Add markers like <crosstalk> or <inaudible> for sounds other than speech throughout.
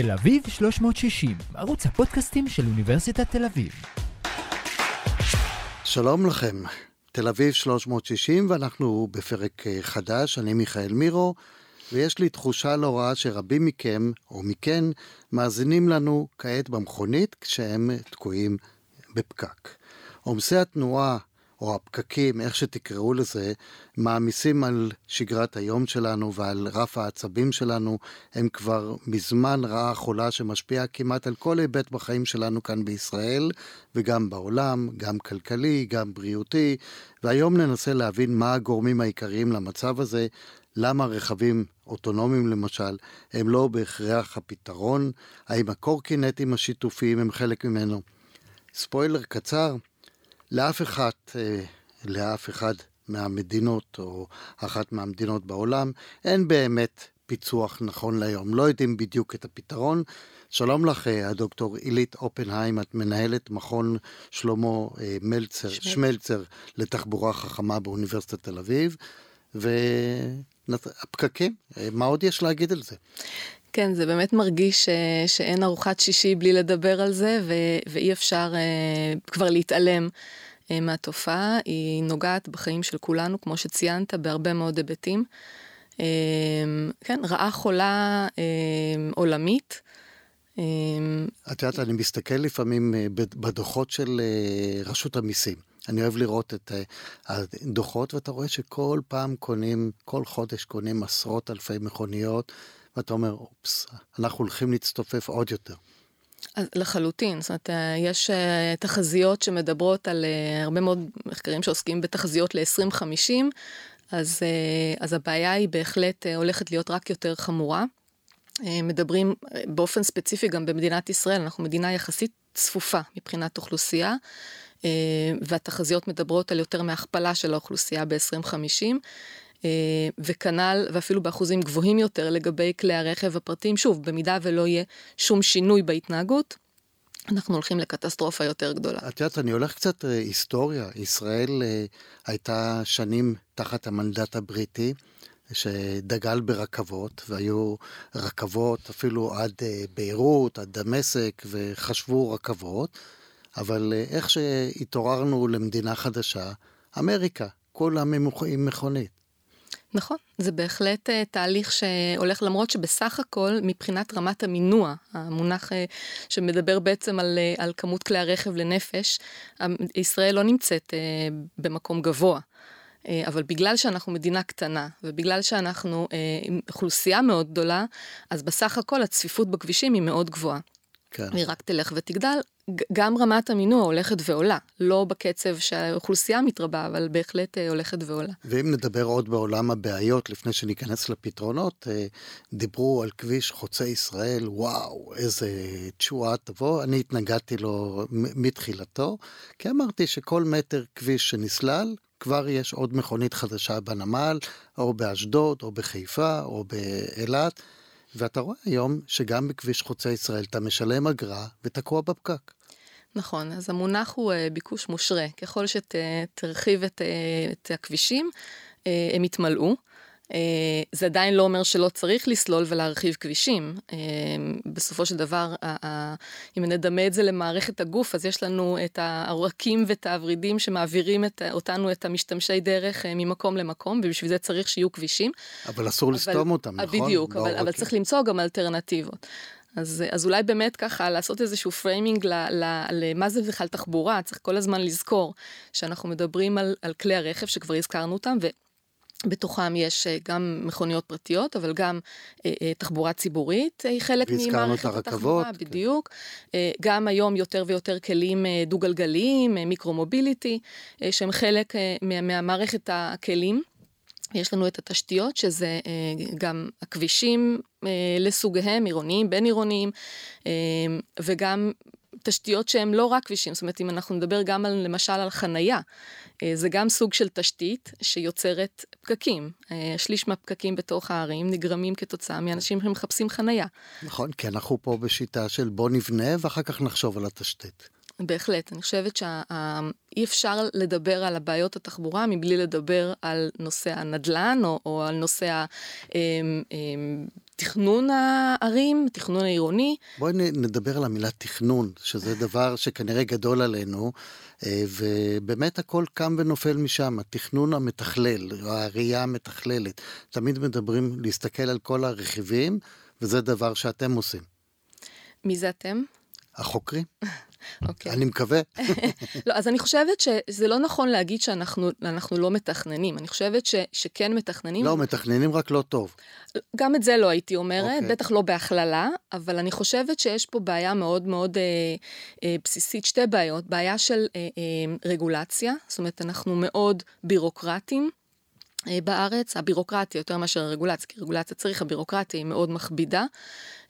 תל אביב 360, ערוץ הפודקאסטים של אוניברסיטת תל אביב. שלום לכם, תל אביב 360 ואנחנו בפרק אה, חדש, אני מיכאל מירו, ויש לי תחושה לא רעה שרבים מכם, או מכן, מאזינים לנו כעת במכונית כשהם תקועים בפקק. עומסי התנועה או הפקקים, איך שתקראו לזה, מעמיסים על שגרת היום שלנו ועל רף העצבים שלנו. הם כבר מזמן רעה חולה שמשפיעה כמעט על כל היבט בחיים שלנו כאן בישראל, וגם בעולם, גם כלכלי, גם בריאותי. והיום ננסה להבין מה הגורמים העיקריים למצב הזה, למה רכבים אוטונומיים למשל הם לא בהכרח הפתרון, האם הקורקינטים השיתופיים הם חלק ממנו. ספוילר קצר, לאף אחת, אה, לאף אחד מהמדינות או אחת מהמדינות בעולם אין באמת פיצוח נכון להיום. לא יודעים בדיוק את הפתרון. שלום לך, אה, הדוקטור עילית אופנהיים, את מנהלת מכון שלמה אה, מלצר, שמלצר לתחבורה חכמה באוניברסיטת תל אביב, והפקקים, מה עוד יש להגיד על זה? כן, זה באמת מרגיש ש... שאין ארוחת שישי בלי לדבר על זה, ו... ואי אפשר uh, כבר להתעלם מהתופעה. היא נוגעת בחיים של כולנו, כמו שציינת, בהרבה מאוד היבטים. Uh, כן, רעה חולה uh, עולמית. את יודעת, אני מסתכל לפעמים בדוחות של רשות המיסים. אני אוהב לראות את הדוחות, ואתה רואה שכל פעם קונים, כל חודש קונים עשרות אלפי מכוניות. ואתה אומר, אופס, אנחנו הולכים להצטופף עוד יותר. לחלוטין, זאת אומרת, אה, יש אה, תחזיות שמדברות על אה, הרבה מאוד מחקרים שעוסקים בתחזיות ל-2050, אז, אז הבעיה היא בהחלט הולכת להיות רק יותר חמורה. מדברים באופן ספציפי גם במדינת ישראל, אנחנו מדינה יחסית צפופה מבחינת אוכלוסייה, והתחזיות מדברות על יותר מהכפלה של האוכלוסייה ב-2050. אה, וכנ"ל ואפילו באחוזים גבוהים יותר לגבי כלי הרכב הפרטיים, שוב, במידה ולא יהיה שום שינוי בהתנהגות, אנחנו הולכים לקטסטרופה יותר גדולה. את יודעת, אני הולך קצת אה, היסטוריה. ישראל אה, הייתה שנים תחת המנדט הבריטי. שדגל ברכבות, והיו רכבות אפילו עד ביירות, עד דמשק, וחשבו רכבות, אבל איך שהתעוררנו למדינה חדשה, אמריקה, כולם עם מכונית. נכון, זה בהחלט uh, תהליך שהולך למרות שבסך הכל מבחינת רמת המינוע, המונח uh, שמדבר בעצם על, uh, על כמות כלי הרכב לנפש, ישראל לא נמצאת uh, במקום גבוה. Uh, אבל בגלל שאנחנו מדינה קטנה ובגלל שאנחנו uh, עם אוכלוסייה מאוד גדולה, אז בסך הכל הצפיפות בכבישים היא מאוד גבוהה. כן. היא רק תלך ותגדל, גם רמת המינוע הולכת ועולה, לא בקצב שהאוכלוסייה מתרבה, אבל בהחלט אה, הולכת ועולה. ואם נדבר עוד בעולם הבעיות, לפני שניכנס לפתרונות, אה, דיברו על כביש חוצה ישראל, וואו, איזה תשואה תבוא, אני התנגדתי לו מתחילתו, כי אמרתי שכל מטר כביש שנסלל, כבר יש עוד מכונית חדשה בנמל, או באשדוד, או בחיפה, או באילת. ואתה רואה היום שגם בכביש חוצה ישראל אתה משלם אגרה ותקוע בפקק. נכון, אז המונח הוא uh, ביקוש מושרה. ככל שתרחיב את, uh, את הכבישים, הם יתמלאו. אה, זה עדיין לא אומר שלא צריך לסלול ולהרחיב כבישים. אה, בסופו של דבר, אם נדמה את זה למערכת הגוף, אז יש לנו את העורקים ואת הוורידים שמעבירים את, אותנו, את המשתמשי דרך, אה, ממקום למקום, ובשביל זה צריך שיהיו כבישים. אבל אסור אבל, לסתום אותם, נכון? בדיוק, אבל, אבל צריך למצוא גם אלטרנטיבות. אז, אז אולי באמת ככה לעשות איזשהו framing למה זה בכלל תחבורה, צריך כל הזמן לזכור שאנחנו מדברים על, על כלי הרכב שכבר הזכרנו אותם, בתוכם יש אה, גם מכוניות פרטיות, אבל גם אה, אה, תחבורה ציבורית היא חלק ממערכת התחבורה, כן. בדיוק. אה, גם היום יותר ויותר כלים דו-גלגליים, מיקרו-מוביליטי, שהם חלק מהמערכת הכלים. יש לנו את התשתיות, שזה גם הכבישים לסוגיהם, עירוניים, בין עירוניים, וגם תשתיות שהן לא רק כבישים, זאת אומרת, אם אנחנו נדבר גם על, למשל על חנייה, זה גם סוג של תשתית שיוצרת פקקים. שליש מהפקקים בתוך הערים נגרמים כתוצאה מאנשים שמחפשים חנייה. נכון, כי אנחנו פה בשיטה של בוא נבנה ואחר כך נחשוב על התשתית. בהחלט. אני חושבת שאי אפשר לדבר על הבעיות התחבורה מבלי לדבר על נושא הנדל"ן או, או על נושא. אמ, אמ, תכנון הערים, תכנון העירוני. בואי נדבר על המילה תכנון, שזה דבר שכנראה גדול עלינו, אה, ובאמת הכל קם ונופל משם, התכנון המתכלל, הראייה המתכללת. תמיד מדברים להסתכל על כל הרכיבים, וזה דבר שאתם עושים. מי זה אתם? החוקרים. <laughs> אוקיי. אני מקווה. <laughs> לא, אז אני חושבת שזה לא נכון להגיד שאנחנו לא מתכננים. אני חושבת ש, שכן מתכננים. לא, מתכננים רק לא טוב. גם את זה לא הייתי אומרת, אוקיי. בטח לא בהכללה, אבל אני חושבת שיש פה בעיה מאוד מאוד אה, אה, בסיסית, שתי בעיות. בעיה של אה, אה, רגולציה, זאת אומרת, אנחנו מאוד בירוקרטים. אה, בארץ, הבירוקרטיה יותר מאשר הרגולציה, כי רגולציה צריך, הבירוקרטיה היא מאוד מכבידה.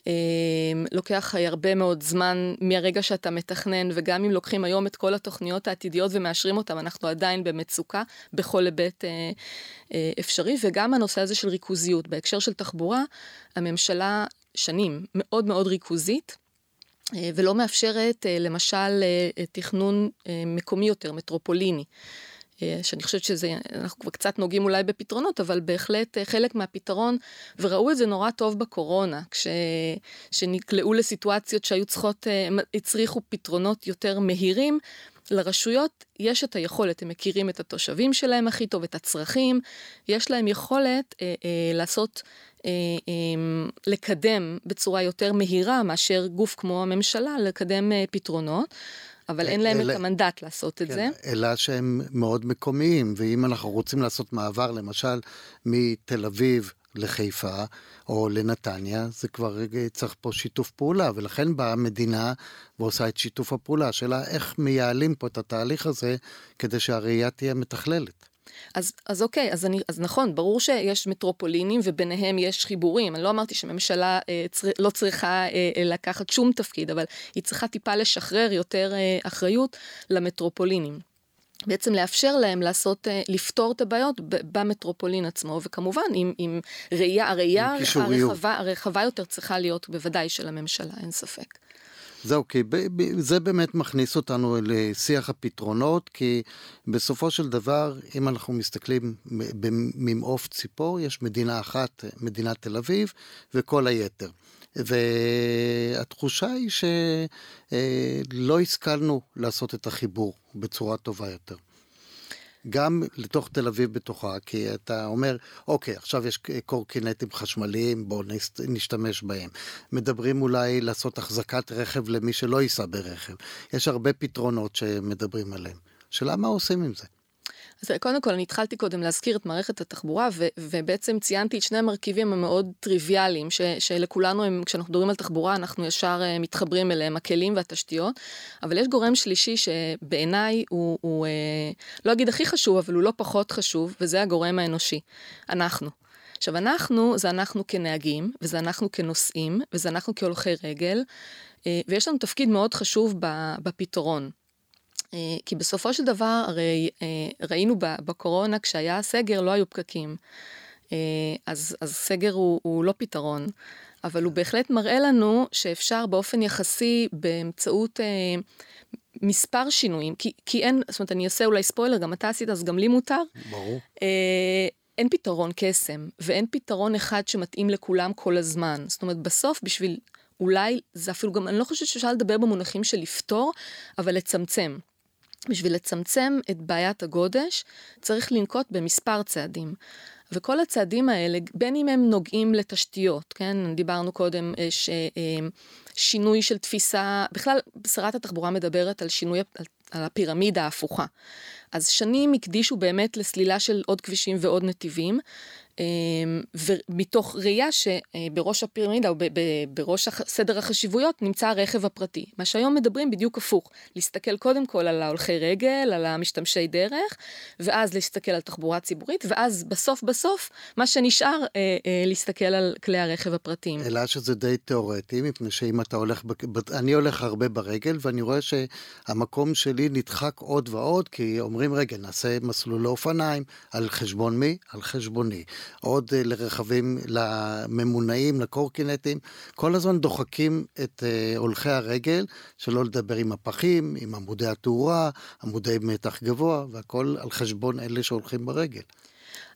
אמ, לוקח הרבה מאוד זמן מהרגע שאתה מתכנן, וגם אם לוקחים היום את כל התוכניות העתידיות ומאשרים אותן, אנחנו עדיין במצוקה בכל היבט אה, אה, אפשרי, וגם הנושא הזה של ריכוזיות. בהקשר של תחבורה, הממשלה שנים מאוד מאוד ריכוזית. אה, ולא מאפשרת למשל תכנון מקומי יותר, מטרופוליני. אה, שאני חושבת שזה, אנחנו כבר קצת נוגעים אולי בפתרונות, אבל בהחלט אה, חלק מהפתרון, וראו את זה נורא טוב בקורונה, כשנקלעו לסיטואציות שהיו צריכות, אה, הצריכו פתרונות יותר מהירים. לרשויות יש את היכולת, הם מכירים את התושבים שלהם הכי טוב, את הצרכים, יש להם יכולת אה, אה, לעשות, אה, אה, לקדם בצורה יותר מהירה מאשר גוף כמו הממשלה, לקדם אה, פתרונות. אבל אין להם אלה, את המנדט לעשות את כן, זה. אלא שהם מאוד מקומיים, ואם אנחנו רוצים לעשות מעבר, למשל, מתל אביב לחיפה או לנתניה, זה כבר צריך פה שיתוף פעולה, ולכן באה המדינה ועושה את שיתוף הפעולה. השאלה איך מייעלים פה את התהליך הזה כדי שהראייה תהיה מתכללת. אז, אז אוקיי, אז, אני, אז נכון, ברור שיש מטרופולינים וביניהם יש חיבורים. אני לא אמרתי שממשלה אה, צר, לא צריכה אה, אה, לקחת שום תפקיד, אבל היא צריכה טיפה לשחרר יותר אה, אחריות למטרופולינים. בעצם לאפשר להם לעשות, אה, לפתור את הבעיות במטרופולין עצמו, וכמובן עם, עם ראייה, הראייה הרחבה, הרחבה יותר צריכה להיות בוודאי של הממשלה, אין ספק. זהו, כי זה באמת מכניס אותנו לשיח הפתרונות, כי בסופו של דבר, אם אנחנו מסתכלים ממעוף ציפור, יש מדינה אחת, מדינת תל אביב, וכל היתר. והתחושה היא שלא השכלנו לעשות את החיבור בצורה טובה יותר. גם לתוך תל אביב בתוכה, כי אתה אומר, אוקיי, עכשיו יש קורקינטים חשמליים, בואו נשתמש בהם. מדברים אולי לעשות החזקת רכב למי שלא ייסע ברכב. יש הרבה פתרונות שמדברים עליהם. שאלה מה עושים עם זה? אז קודם כל, אני התחלתי קודם להזכיר את מערכת התחבורה, ו- ובעצם ציינתי את שני המרכיבים המאוד טריוויאליים, ש- שלכולנו הם, כשאנחנו מדברים על תחבורה, אנחנו ישר uh, מתחברים אליהם, הכלים והתשתיות, אבל יש גורם שלישי שבעיניי הוא, הוא uh, לא אגיד הכי חשוב, אבל הוא לא פחות חשוב, וזה הגורם האנושי, אנחנו. עכשיו, אנחנו, זה אנחנו כנהגים, וזה אנחנו כנוסעים, וזה אנחנו כהולכי רגל, uh, ויש לנו תפקיד מאוד חשוב בפתרון. אה, כי בסופו של דבר, הרי אה, ראינו בקורונה, כשהיה סגר, לא היו פקקים. אה, אז, אז סגר הוא, הוא לא פתרון, אבל הוא בהחלט מראה לנו שאפשר באופן יחסי, באמצעות אה, מספר שינויים, כי, כי אין, זאת אומרת, אני אעשה אולי ספוילר, גם אתה עשית, אז גם לי מותר. ברור. אה, אין פתרון קסם, ואין פתרון אחד שמתאים לכולם כל הזמן. זאת אומרת, בסוף, בשביל, אולי, זה אפילו גם, אני לא חושבת שאפשר לדבר במונחים של לפתור, אבל לצמצם. בשביל לצמצם את בעיית הגודש, צריך לנקוט במספר צעדים. וכל הצעדים האלה, בין אם הם נוגעים לתשתיות, כן, דיברנו קודם אה, ששינוי אה, של תפיסה, בכלל שרת התחבורה מדברת על שינוי, על, על הפירמידה ההפוכה. אז שנים הקדישו באמת לסלילה של עוד כבישים ועוד נתיבים, ומתוך ראייה שבראש הפירמידה או בראש סדר החשיבויות נמצא הרכב הפרטי. מה שהיום מדברים בדיוק הפוך, להסתכל קודם כל על ההולכי רגל, על המשתמשי דרך, ואז להסתכל על תחבורה ציבורית, ואז בסוף בסוף מה שנשאר אה, אה, להסתכל על כלי הרכב הפרטיים. אלא שזה די תיאורטי, מפני שאם אתה הולך, אני הולך הרבה ברגל ואני רואה שהמקום שלי נדחק עוד ועוד, כי אומרים רגע נעשה מסלול לאופניים, על חשבון מי? על חשבוני. עוד אה, לרכבים, לממונעים, לקורקינטים, כל הזמן דוחקים את אה, הולכי הרגל, שלא לדבר עם הפחים, עם עמודי התאורה, עמודי מתח גבוה, והכל על חשבון אלה שהולכים ברגל.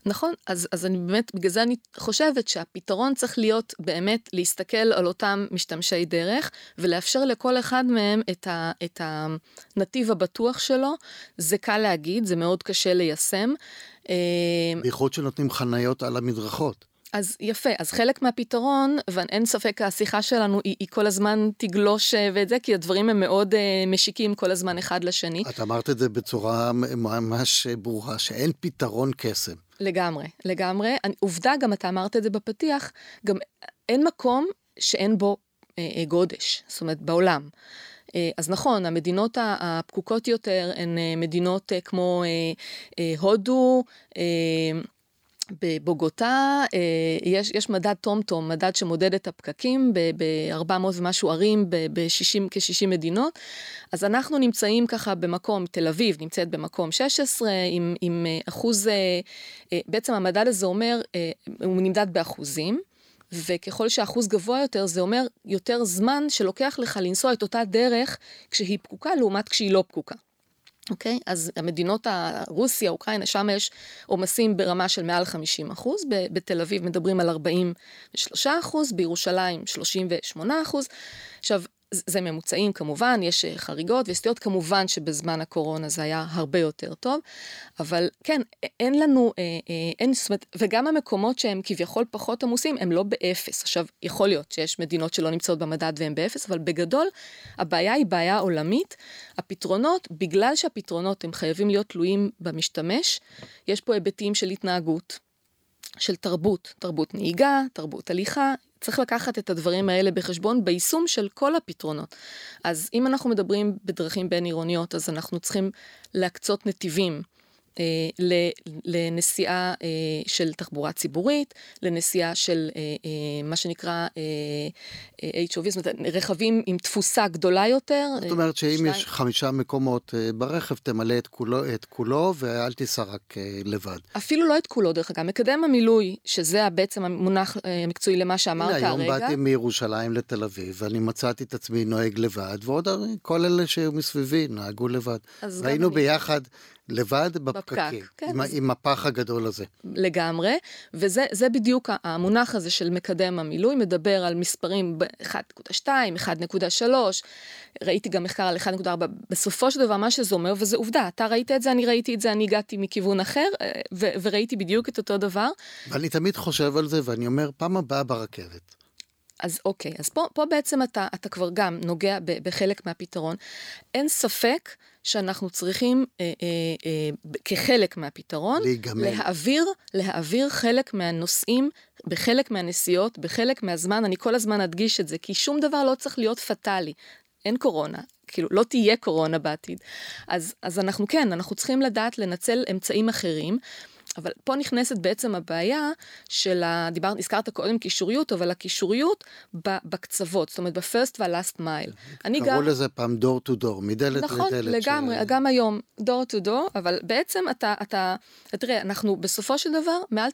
נכון, אז, אז אני באמת, בגלל זה אני חושבת שהפתרון צריך להיות באמת להסתכל על אותם משתמשי דרך ולאפשר לכל אחד מהם את, ה, את הנתיב הבטוח שלו. זה קל להגיד, זה מאוד קשה ליישם. אה, בייחוד שנותנים חניות על המדרכות. אז יפה, אז חלק מהפתרון, ואין ספק השיחה שלנו היא, היא כל הזמן תגלוש אה, ואת זה, כי הדברים הם מאוד uh, משיקים כל הזמן אחד לשני. את אמרת את זה בצורה ממש ברורה, שאין פתרון קסם. לגמרי, לגמרי. אני, עובדה, גם אתה אמרת את זה בפתיח, גם אין מקום שאין בו אה, אה, גודש, זאת אומרת, בעולם. אה, אז נכון, המדינות הפקוקות יותר הן אה, מדינות אה, כמו הודו, בבוגוטה יש, יש מדד טום-טום, מדד שמודד את הפקקים ב-400 ומשהו ערים ב-60, כ-60 מדינות. אז אנחנו נמצאים ככה במקום, תל אביב נמצאת במקום 16 עם, עם אחוז, בעצם המדד הזה אומר, הוא נמדד באחוזים. וככל שהאחוז גבוה יותר, זה אומר יותר זמן שלוקח לך לנסוע את אותה דרך כשהיא פקוקה לעומת כשהיא לא פקוקה. אוקיי? Okay, אז המדינות, רוסיה, אוקראינה, שם יש עומסים ברמה של מעל 50 אחוז, בתל אביב מדברים על 43 אחוז, בירושלים 38 אחוז. עכשיו, זה ממוצעים כמובן, יש אה, חריגות וסטיות, כמובן שבזמן הקורונה זה היה הרבה יותר טוב, אבל כן, אין לנו, אה, אה, אין, זאת אומרת, וגם המקומות שהם כביכול פחות עמוסים, הם לא באפס. עכשיו, יכול להיות שיש מדינות שלא נמצאות במדד והן באפס, אבל בגדול, הבעיה היא בעיה עולמית. הפתרונות, בגלל שהפתרונות הם חייבים להיות תלויים במשתמש, יש פה היבטים של התנהגות, של תרבות, תרבות נהיגה, תרבות הליכה, צריך לקחת את הדברים האלה בחשבון ביישום של כל הפתרונות. אז אם אנחנו מדברים בדרכים בין עירוניות, אז אנחנו צריכים להקצות נתיבים. אה, לנסיעה אה, של תחבורה ציבורית, לנסיעה של אה, מה שנקרא HOV, זאת אומרת רכבים עם תפוסה גדולה יותר. זאת אומרת שאם שני... יש חמישה מקומות ברכב, תמלא את כולו, את כולו ואל תיסע רק לבד. אפילו לא את כולו, דרך אגב. מקדם המילוי, שזה בעצם המונח המקצועי למה שאמרת הרגע. היום באתי מירושלים לתל אביב, ואני מצאתי את עצמי נוהג לבד, ועוד כל אלה שהיו מסביבי נהגו לבד. והיינו ביחד. לבד בפקקים, כן, עם. עם הפח הגדול הזה. לגמרי, וזה בדיוק המונח הזה של מקדם המילוי, מדבר על מספרים ב-1.2, 1.3, ראיתי גם מחקר על 1.4, בסופו של דבר מה שזה אומר, וזה עובדה, אתה ראית את זה, אני ראיתי את זה, אני הגעתי מכיוון אחר, אה, ו- וראיתי בדיוק את אותו דבר. ואני תמיד חושב על זה, ואני אומר, פעם הבאה ברכבת. אז אוקיי, אז פה, פה בעצם אתה, אתה כבר גם נוגע ב, בחלק מהפתרון. אין ספק שאנחנו צריכים אה, אה, אה, כחלק מהפתרון, להיגמל. להעביר, להעביר חלק מהנושאים בחלק מהנסיעות, בחלק מהזמן, אני כל הזמן אדגיש את זה, כי שום דבר לא צריך להיות פטאלי. אין קורונה, כאילו לא תהיה קורונה בעתיד. אז, אז אנחנו כן, אנחנו צריכים לדעת לנצל אמצעים אחרים. אבל פה נכנסת בעצם הבעיה של ה... דיברת, הזכרת קודם קישוריות, אבל הקישוריות בקצוות, זאת אומרת ב-first וה-last mile. אני גם... קראו לזה פעם door to door, מדלת נכון, לדלת. נכון, לגמרי, ש... גם היום door to door, אבל בעצם אתה, אתה, תראה, אנחנו בסופו של דבר, מעל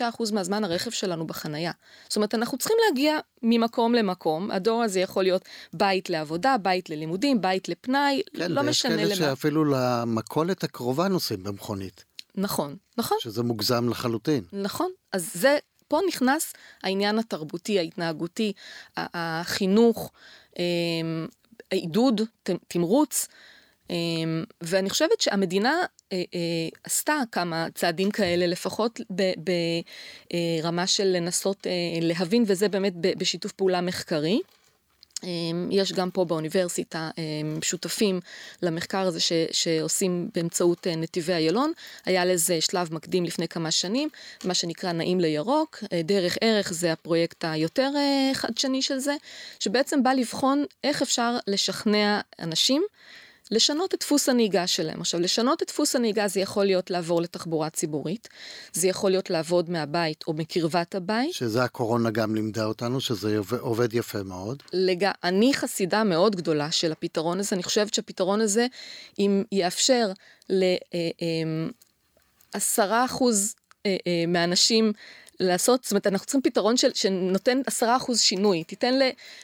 95% מהזמן הרכב שלנו בחנייה. זאת אומרת, אנחנו צריכים להגיע ממקום למקום, הדור הזה יכול להיות בית לעבודה, בית ללימודים, בית לפנאי, כן, לא משנה למה. כן, ויש כאלה שאפילו למכולת הקרובה נוסעים במכונית. נכון, נכון. שזה מוגזם לחלוטין. נכון, אז זה, פה נכנס העניין התרבותי, ההתנהגותי, החינוך, אמ, העידוד, תמרוץ, אמ, ואני חושבת שהמדינה אה, אה, עשתה כמה צעדים כאלה, לפחות ברמה של לנסות אה, להבין, וזה באמת בשיתוף פעולה מחקרי. אמ, יש גם פה באוניברסיטה אמ, שותפים למחקר הזה ש, שעושים באמצעות אה, נתיבי איילון. היה לזה שלב מקדים לפני כמה שנים, מה שנקרא נעים לירוק. אה, דרך ערך זה הפרויקט היותר אה, חדשני של זה, שבעצם בא לבחון איך אפשר לשכנע אנשים לשנות את דפוס הנהיגה שלהם. עכשיו, לשנות את דפוס הנהיגה זה יכול להיות לעבור לתחבורה ציבורית, זה יכול להיות לעבוד מהבית או מקרבת הבית. שזה הקורונה גם לימדה אותנו, שזה עובד יפה מאוד. לג... אני חסידה מאוד גדולה של הפתרון הזה, אני חושבת שהפתרון הזה, אם יאפשר לעשרה אמ, אחוז אה, אה, מאנשים לעשות, זאת אומרת, אנחנו צריכים פתרון של, שנותן עשרה אחוז שינוי. תיתן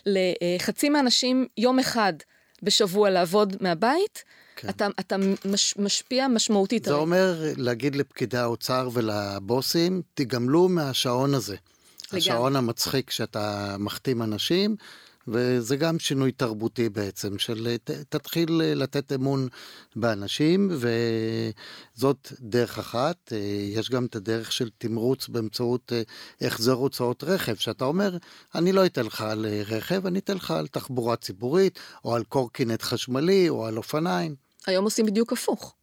לחצי מהאנשים יום אחד בשבוע לעבוד מהבית, כן. אתה, אתה מש, משפיע משמעותית. זה הרי. אומר להגיד לפקידי האוצר ולבוסים, תיגמלו מהשעון הזה. לגמרי. השעון המצחיק שאתה מחתים אנשים, וזה גם שינוי תרבותי בעצם, של תתחיל לתת אמון באנשים, וזאת דרך אחת. יש גם את הדרך של תמרוץ באמצעות החזר הוצאות רכב, שאתה אומר, אני לא אתן לך על רכב, אני אתן לך על תחבורה ציבורית, או על קורקינט חשמלי, או על אופניים. היום עושים בדיוק הפוך.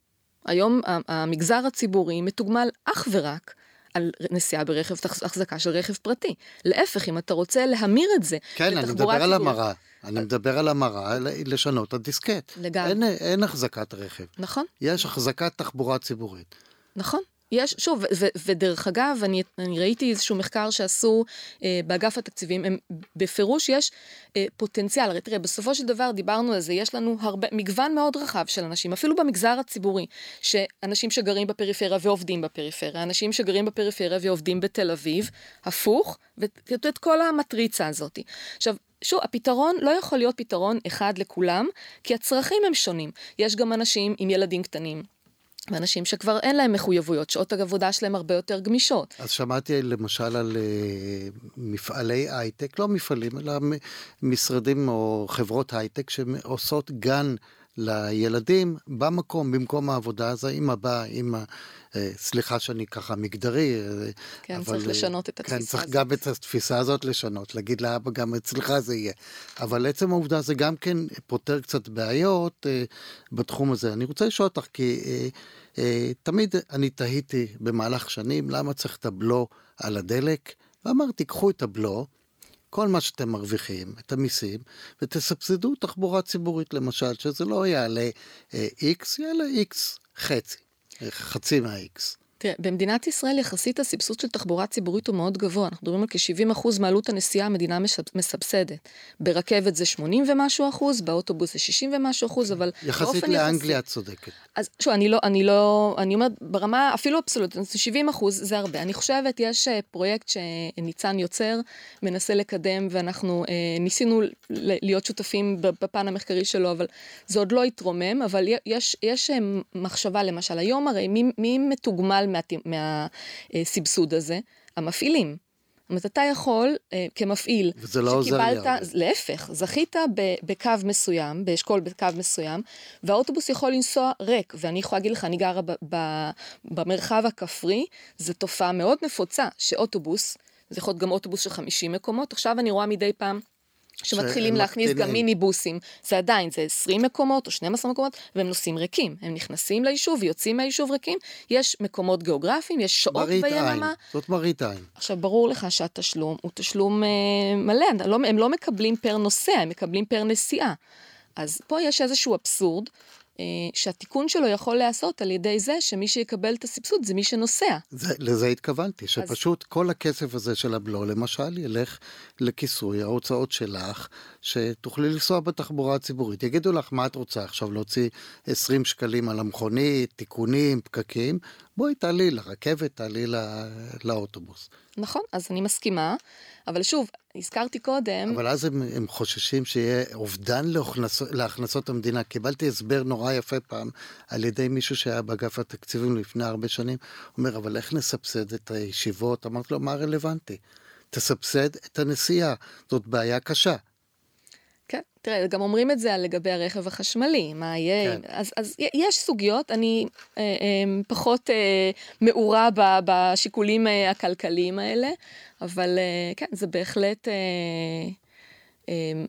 היום המגזר הציבורי מתוגמל אך ורק על נסיעה ברכב, החזקה של רכב פרטי. להפך, אם אתה רוצה להמיר את זה כן, אני מדבר על המרה. אני מדבר על המרה, לשנות את הדיסקט. לגמרי. אין, אין החזקת רכב. נכון. יש החזקת תחבורה ציבורית. נכון. יש, שוב, ו- ודרך אגב, אני, אני ראיתי איזשהו מחקר שעשו אה, באגף התקציבים, הם, בפירוש יש אה, פוטנציאל, הרי תראה, בסופו של דבר דיברנו על זה, יש לנו הרבה, מגוון מאוד רחב של אנשים, אפילו במגזר הציבורי, שאנשים שגרים בפריפריה ועובדים בפריפריה, אנשים שגרים בפריפריה ועובדים בתל אביב, הפוך, ואת כל המטריצה הזאת. עכשיו, שוב, הפתרון לא יכול להיות פתרון אחד לכולם, כי הצרכים הם שונים. יש גם אנשים עם ילדים קטנים, ואנשים שכבר אין להם מחויבויות, שעות העבודה שלהם הרבה יותר גמישות. אז שמעתי למשל על uh, מפעלי הייטק, לא מפעלים, אלא משרדים או חברות הייטק שעושות גן לילדים במקום, במקום העבודה, אז האמא באה, אמא, אה, סליחה שאני ככה מגדרי. אה, כן, אבל, צריך לשנות את התפיסה כן, צריך הזאת. גם את התפיסה הזאת לשנות, להגיד לאבא, גם אצלך זה יהיה. אבל עצם העובדה זה גם כן פותר קצת בעיות אה, בתחום הזה. אני רוצה לשאול אותך, כי אה, אה, תמיד אני תהיתי במהלך שנים, למה צריך את הבלו על הדלק? ואמרתי, קחו את הבלו, כל מה שאתם מרוויחים, את המיסים, ותסבסדו תחבורה ציבורית למשל, שזה לא יעלה אה, X, יעלה X חצי, חצי מה-X. תראה, במדינת ישראל יחסית הסבסוד של תחבורה ציבורית הוא מאוד גבוה, אנחנו מדברים על כ-70% מעלות הנסיעה המדינה מסבסדת. ברכבת זה 80 ומשהו אחוז, באוטובוס זה 60 ומשהו אחוז, אבל יחסית לאנגליה את צודקת. אז שוב, אני לא, אני לא, אני אומרת, ברמה אפילו אבסולוטית, 70 אחוז זה הרבה. אני חושבת, יש אה, פרויקט שניצן יוצר, מנסה לקדם, ואנחנו אה, ניסינו להיות שותפים בפן המחקרי שלו, אבל זה עוד לא התרומם, אבל יש, יש אה, מחשבה, למשל, היום הרי מי, מי מתוגמל מהסבסוד הזה? המפעילים. זאת אומרת, אתה יכול אה, כמפעיל, וזה לא עוזר לי. להפך, זכית בקו מסוים, באשכול בקו מסוים, והאוטובוס יכול לנסוע ריק, ואני יכולה להגיד לך, אני גרה ב, ב, במרחב הכפרי, זו תופעה מאוד נפוצה, שאוטובוס, זה יכול להיות גם אוטובוס של 50 מקומות, עכשיו אני רואה מדי פעם שמתחילים להכניס גם מיניבוסים, זה עדיין, זה 20 מקומות או 12 מקומות, והם נוסעים ריקים. הם נכנסים ליישוב ויוצאים מהיישוב ריקים, יש מקומות גיאוגרפיים, יש שעות ביממה. עין, זאת מראית עין. עכשיו, ברור לך שהתשלום הוא תשלום אה, מלא, לא, הם לא מקבלים פר נוסע, הם מקבלים פר נסיעה. אז פה יש איזשהו אבסורד, שהתיקון שלו יכול להיעשות על ידי זה שמי שיקבל את הסבסוד זה מי שנוסע. זה, לזה התכוונתי, שפשוט אז... כל הכסף הזה של הבלו למשל ילך לכיסוי ההוצאות שלך, שתוכלי לנסוע בתחבורה הציבורית. יגידו לך מה את רוצה עכשיו להוציא 20 שקלים על המכונית, תיקונים, פקקים, בואי תעלי לרכבת, תעלי לא, לאוטובוס. נכון, אז אני מסכימה, אבל שוב, הזכרתי קודם... אבל אז הם, הם חוששים שיהיה אובדן להכנס, להכנסות המדינה. קיבלתי הסבר נורא יפה פעם על ידי מישהו שהיה באגף התקציבים לפני הרבה שנים. אומר, אבל איך נסבסד את הישיבות? אמרתי לו, מה רלוונטי? תסבסד את הנסיעה, זאת בעיה קשה. כן, תראה, גם אומרים את זה על לגבי הרכב החשמלי, מה יהיה, כן. אז, אז יש סוגיות, אני אה, אה, פחות אה, מעורה ב, בשיקולים אה, הכלכליים האלה, אבל אה, כן, זה בהחלט, אה, אה,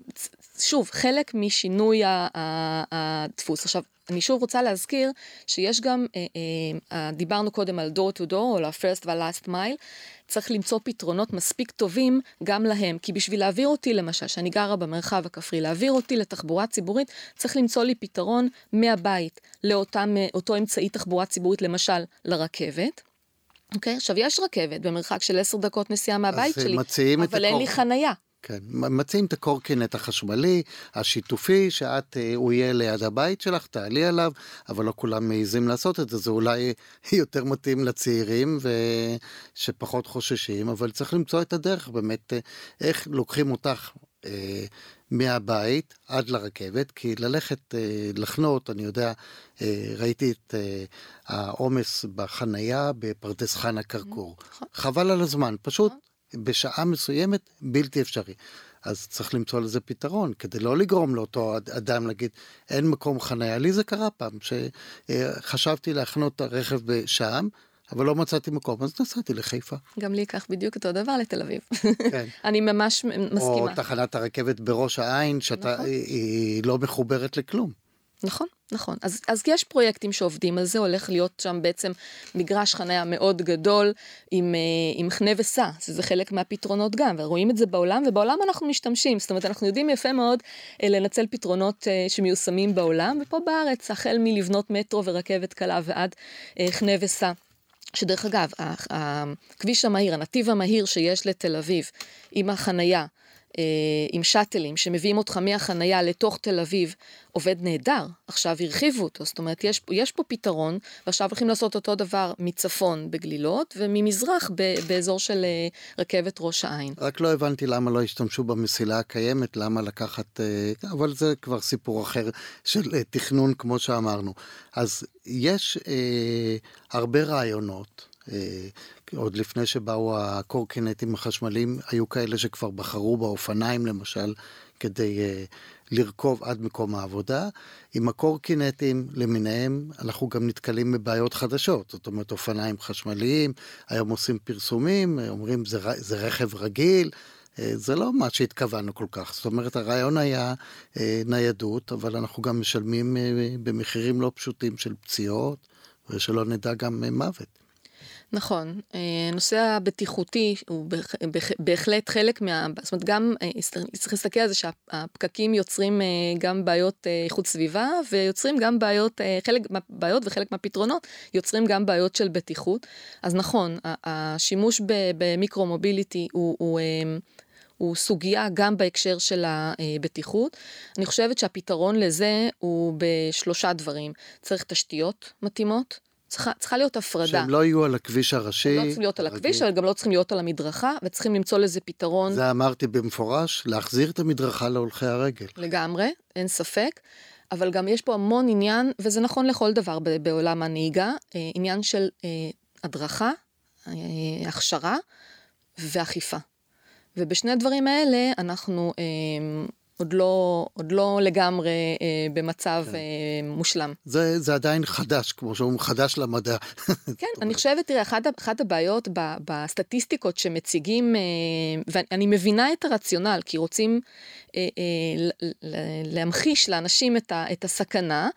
שוב, חלק משינוי הדפוס. עכשיו, אני שוב רוצה להזכיר שיש גם, אה, אה, דיברנו קודם על door to door או ל-first וה-last mile, צריך למצוא פתרונות מספיק טובים גם להם, כי בשביל להעביר אותי למשל, שאני גרה במרחב הכפרי, להעביר אותי לתחבורה ציבורית, צריך למצוא לי פתרון מהבית לאותו אמצעי תחבורה ציבורית, למשל לרכבת. אוקיי, okay, עכשיו יש רכבת במרחק של עשר דקות נסיעה מהבית שלי, אבל אין לי חנייה. כן, מציעים את הקורקינט החשמלי, השיתופי, שאת, אה, הוא יהיה ליד הבית שלך, תעלי עליו, אבל לא כולם מעיזים לעשות את זה, זה אולי <laughs> יותר מתאים לצעירים שפחות חוששים, אבל צריך למצוא את הדרך באמת, אה, איך לוקחים אותך אה, מהבית עד לרכבת, כי ללכת אה, לחנות, אני יודע, אה, ראיתי את אה, העומס בחנייה בפרדס חנה כרכור. נכון. חבל על הזמן, פשוט נכון. בשעה מסוימת בלתי אפשרי. אז צריך למצוא לזה פתרון, כדי לא לגרום לאותו אדם להגיד, אין מקום חניה. לי זה קרה פעם, שחשבתי להחנות את הרכב שם, אבל לא מצאתי מקום, אז נסעתי לחיפה. גם לי ייקח בדיוק אותו דבר לתל אביב. כן. <laughs> אני ממש מסכימה. או תחנת הרכבת בראש העין, שאתה, נכון. היא לא מחוברת לכלום. נכון, נכון. אז, אז יש פרויקטים שעובדים על זה, הולך להיות שם בעצם מגרש חניה מאוד גדול עם, אה, עם חנה וסע, שזה חלק מהפתרונות גם, ורואים את זה בעולם, ובעולם אנחנו משתמשים, זאת אומרת, אנחנו יודעים יפה מאוד אה, לנצל פתרונות אה, שמיושמים בעולם, ופה בארץ, החל מלבנות מטרו ורכבת קלה ועד חנה וסע. שדרך אגב, הכביש המהיר, הנתיב המהיר שיש לתל אביב, עם החנייה, עם שאטלים שמביאים אותך מהחנייה לתוך תל אביב, עובד נהדר. עכשיו הרחיבו אותו, זאת אומרת, יש, יש פה פתרון, ועכשיו הולכים לעשות אותו דבר מצפון בגלילות, וממזרח ב, באזור של אה, רכבת ראש העין. רק לא הבנתי למה לא השתמשו במסילה הקיימת, למה לקחת, אה, אבל זה כבר סיפור אחר של תכנון, כמו שאמרנו. אז יש אה, הרבה רעיונות. אה, עוד לפני שבאו הקורקינטים החשמליים, היו כאלה שכבר בחרו באופניים למשל, כדי uh, לרכוב עד מקום העבודה. עם הקורקינטים למיניהם, אנחנו גם נתקלים בבעיות חדשות. זאת אומרת, אופניים חשמליים, היום עושים פרסומים, אומרים זה, זה רכב רגיל. אה, זה לא מה שהתכוונו כל כך. זאת אומרת, הרעיון היה אה, ניידות, אבל אנחנו גם משלמים במחירים לא פשוטים של פציעות, ושלא נדע גם מוות. נכון, הנושא אה, הבטיחותי הוא בהחלט חלק מה... זאת אומרת, גם אה, צריך להסתכל על זה שהפקקים יוצרים אה, גם בעיות איכות סביבה, ויוצרים גם בעיות, חלק מהבעיות וחלק מהפתרונות יוצרים גם בעיות של בטיחות. אז נכון, השימוש במיקרו-מוביליטי הוא... הוא הוא סוגיה גם בהקשר של הבטיחות. אני חושבת שהפתרון לזה הוא בשלושה דברים. צריך תשתיות מתאימות, צריכה, צריכה להיות הפרדה. שהם לא יהיו על הכביש הראשי. הם לא צריכים להיות על הכביש, אבל גם לא צריכים להיות על המדרכה, וצריכים למצוא לזה פתרון. זה אמרתי במפורש, להחזיר את המדרכה להולכי הרגל. לגמרי, אין ספק. אבל גם יש פה המון עניין, וזה נכון לכל דבר בעולם הנהיגה, אה, עניין של אה, הדרכה, אה, הכשרה ואכיפה. ובשני הדברים האלה אנחנו עוד לא, עוד לא לגמרי אה, במצב כן. אה, מושלם. זה, זה עדיין חדש, כמו שאומרים, חדש למדע. <laughs> כן, אני חושבת, תראה, אחת, אחת הבעיות ב, בסטטיסטיקות שמציגים, אה, ואני מבינה את הרציונל, כי רוצים אה, אה, להמחיש לאנשים את, ה, את הסכנה,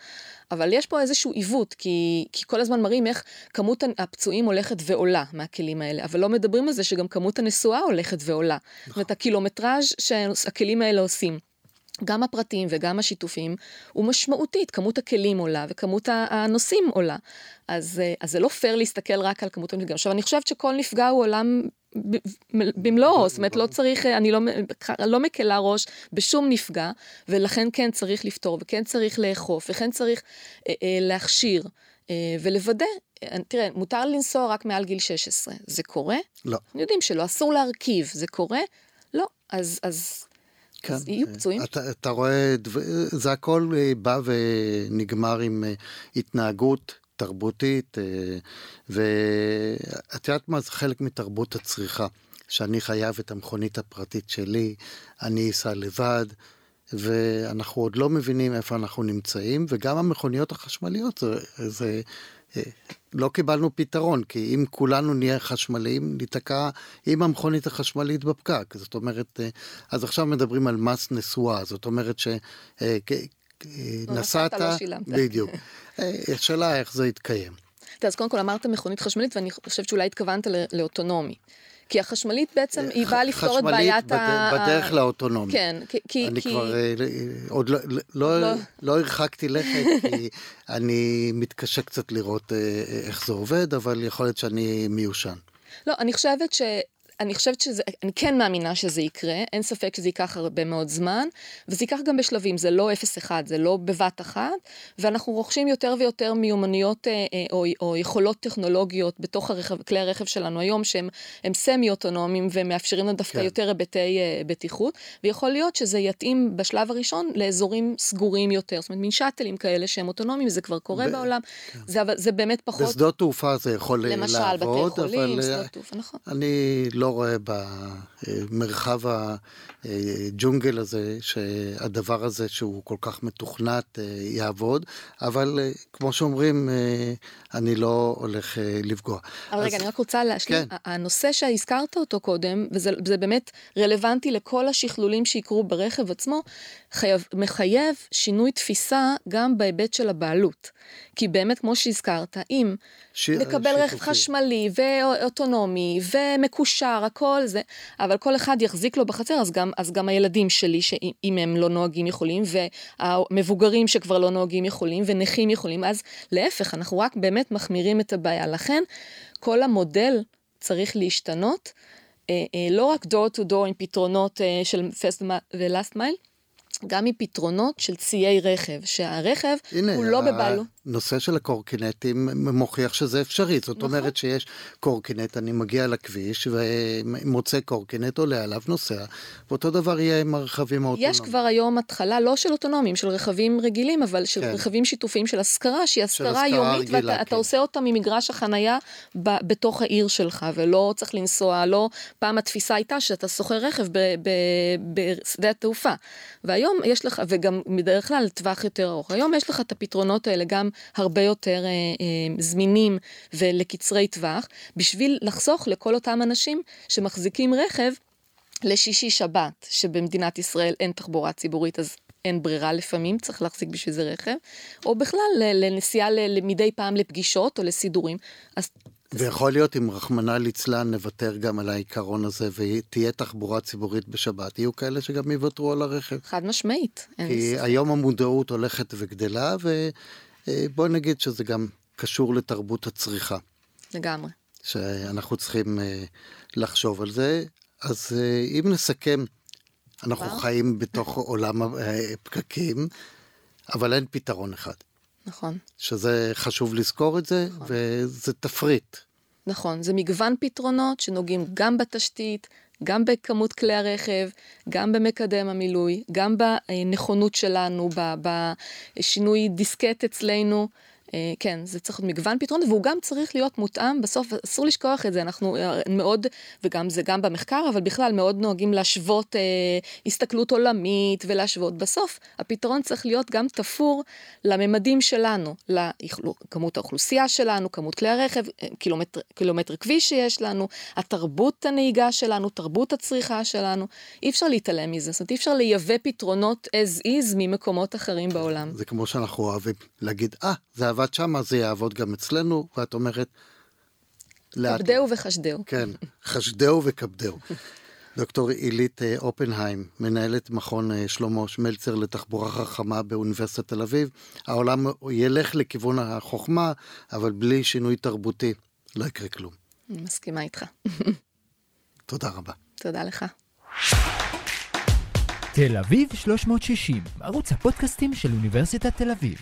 אבל יש פה איזשהו עיוות, כי, כי כל הזמן מראים איך כמות הפצועים הולכת ועולה מהכלים האלה, אבל לא מדברים על זה שגם כמות הנסועה הולכת ועולה. זאת אומרת, הקילומטראז' שהכלים האלה עושים. גם הפרטיים וגם השיתופים, הוא משמעותית, כמות הכלים עולה וכמות הנוסעים עולה. אז, אה, אז זה לא פייר להסתכל רק על כמות הנפגעים. עכשיו, אני חושבת שכל נפגע הוא עולם במלואו, זאת אומרת, לא צריך, אה, אני לא, לא מקלה ראש בשום נפגע, ולכן כן צריך לפתור, וכן צריך לאכוף, וכן צריך אה, אה, להכשיר. אה, ולוודא, אה, תראה, מותר לנסוע רק מעל גיל 16, זה קורה? לא. אנחנו יודעים שלא, אסור להרכיב, זה קורה? לא. אז, אז כן. אז יהיו פצועים. אתה, אתה רואה, זה הכל אה, בא ונגמר עם אה, התנהגות תרבותית, אה, ואת יודעת מה, זה חלק מתרבות הצריכה, שאני חייב את המכונית הפרטית שלי, אני אסע לבד. ואנחנו עוד לא מבינים איפה אנחנו נמצאים, וגם המכוניות החשמליות זה, זה לא קיבלנו פתרון, כי אם כולנו נהיה חשמליים, ניתקע עם המכונית החשמלית בפקק. זאת אומרת, אה, אז עכשיו מדברים על מס נסועה, זאת אומרת שנסעת... אה, לא שילמת. בדיוק. אה, השאלה איך זה יתקיים. אז קודם כל אמרת מכונית חשמלית, ואני חושבת שאולי התכוונת לאוטונומי. כי החשמלית בעצם היא באה לפתור את בעיית ה... חשמלית בדרך לאוטונומיה. כן, כי... אני כי... כבר אה, עוד לא, לא, לא. לא הרחקתי לכת, <laughs> כי אני מתקשה קצת לראות אה, איך זה עובד, אבל יכול להיות שאני מיושן. לא, אני חושבת ש... אני חושבת שזה, אני כן מאמינה שזה יקרה, אין ספק שזה ייקח הרבה מאוד זמן, וזה ייקח גם בשלבים, זה לא 0-1, זה לא בבת אחת, ואנחנו רוכשים יותר ויותר מיומנויות אה, אה, או, או יכולות טכנולוגיות בתוך הרכב, כלי הרכב שלנו היום, שהם סמי-אוטונומיים ומאפשרים לנו דווקא כן. יותר היבטי אה, בטיחות, ויכול להיות שזה יתאים בשלב הראשון לאזורים סגורים יותר, זאת אומרת, מין שאטלים כאלה שהם אוטונומיים, זה כבר קורה ב- בעולם, כן. זה, זה באמת פחות... בשדות תעופה זה יכול למשל, לעבוד, בתי חולים, אבל שדות תעופה, נכון. אני לא רואה במרחב הג'ונגל הזה, שהדבר הזה שהוא כל כך מתוכנת יעבוד, אבל כמו שאומרים, אני לא הולך לפגוע. אבל אז... רגע, אני רק רוצה להשלים, כן. הנושא שהזכרת אותו קודם, וזה באמת רלוונטי לכל השכלולים שיקרו ברכב עצמו, חייב, מחייב שינוי תפיסה גם בהיבט של הבעלות. כי באמת, כמו שהזכרת, אם ש... נקבל שיתופי. רכב חשמלי ואוטונומי ומקושר, הכל זה, אבל כל אחד יחזיק לו בחצר, אז גם, אז גם הילדים שלי, שאם הם לא נוהגים יכולים, והמבוגרים שכבר לא נוהגים יכולים, ונכים יכולים, אז להפך, אנחנו רק באמת מחמירים את הבעיה. לכן, כל המודל צריך להשתנות. אה, אה, לא רק door to door עם פתרונות אה, של first ו-last mile, גם מפתרונות של ציי רכב, שהרכב הנה, הוא לא בבעלות. הנושא של הקורקינטים מוכיח שזה אפשרי, זאת נכון. אומרת שיש קורקינט, אני מגיע לכביש ומוצא קורקינט, עולה עליו, נוסע, ואותו דבר יהיה עם הרכבים האוטונומיים. יש כבר היום התחלה, לא של אוטונומיים, של רכבים רגילים, אבל של כן. רכבים שיתופיים של השכרה, שהיא השכרה יומית, ואתה כן. עושה אותה ממגרש החנייה ב, בתוך העיר שלך, ולא צריך לנסוע, לא, פעם התפיסה הייתה שאתה שוכר רכב בשדה התעופה, והיום יש לך, וגם בדרך כלל לטווח יותר ארוך, היום יש לך את הפתרונות האלה גם הרבה יותר אה, אה, זמינים ולקצרי טווח, בשביל לחסוך לכל אותם אנשים שמחזיקים רכב לשישי שבת, שבמדינת ישראל אין תחבורה ציבורית, אז אין ברירה לפעמים, צריך להחזיק בשביל זה רכב, או בכלל לנסיעה מדי פעם לפגישות או לסידורים. אז ויכול להיות אם רחמנא ליצלן נוותר גם על העיקרון הזה ותהיה תחבורה ציבורית בשבת, יהיו כאלה שגם יוותרו על הרכב. חד משמעית. כי היום המודעות הולכת וגדלה, ובוא נגיד שזה גם קשור לתרבות הצריכה. לגמרי. שאנחנו צריכים אה, לחשוב על זה. אז אה, אם נסכם, אנחנו כבר? חיים בתוך עולם הפקקים, אבל אין פתרון אחד. נכון. שזה חשוב לזכור את זה, נכון. וזה תפריט. נכון, זה מגוון פתרונות שנוגעים גם בתשתית, גם בכמות כלי הרכב, גם במקדם המילוי, גם בנכונות שלנו, בשינוי דיסקט אצלנו. אה, כן, זה צריך להיות מגוון פתרונות, והוא גם צריך להיות מותאם, בסוף אסור לשכוח את זה, אנחנו אה, מאוד, וגם זה גם במחקר, אבל בכלל מאוד נוהגים להשוות אה, הסתכלות עולמית ולהשוות. בסוף הפתרון צריך להיות גם תפור לממדים שלנו, לכמות האוכלוסייה שלנו, כמות כלי הרכב, אה, קילומטר, קילומטר כביש שיש לנו, התרבות הנהיגה שלנו, תרבות הצריכה שלנו, אי אפשר להתעלם מזה, זאת אומרת אי אפשר לייבא פתרונות as is ממקומות אחרים בעולם. זה כמו שאנחנו אוהבים להגיד, אה, ah, זה עבד שם, זה יעבוד גם אצלנו, ואת אומרת... כבדהו וחשדהו. כן, חשדהו וכבדהו. דוקטור עילית אה, אופנהיים, מנהלת מכון אה, שלמה שמלצר לתחבורה חכמה באוניברסיטת תל אביב. העולם ילך לכיוון החוכמה, אבל בלי שינוי תרבותי לא יקרה כלום. אני מסכימה איתך. תודה רבה. תודה לך. תל אביב 360, ערוץ הפודקאסטים של אוניברסיטת תל אביב.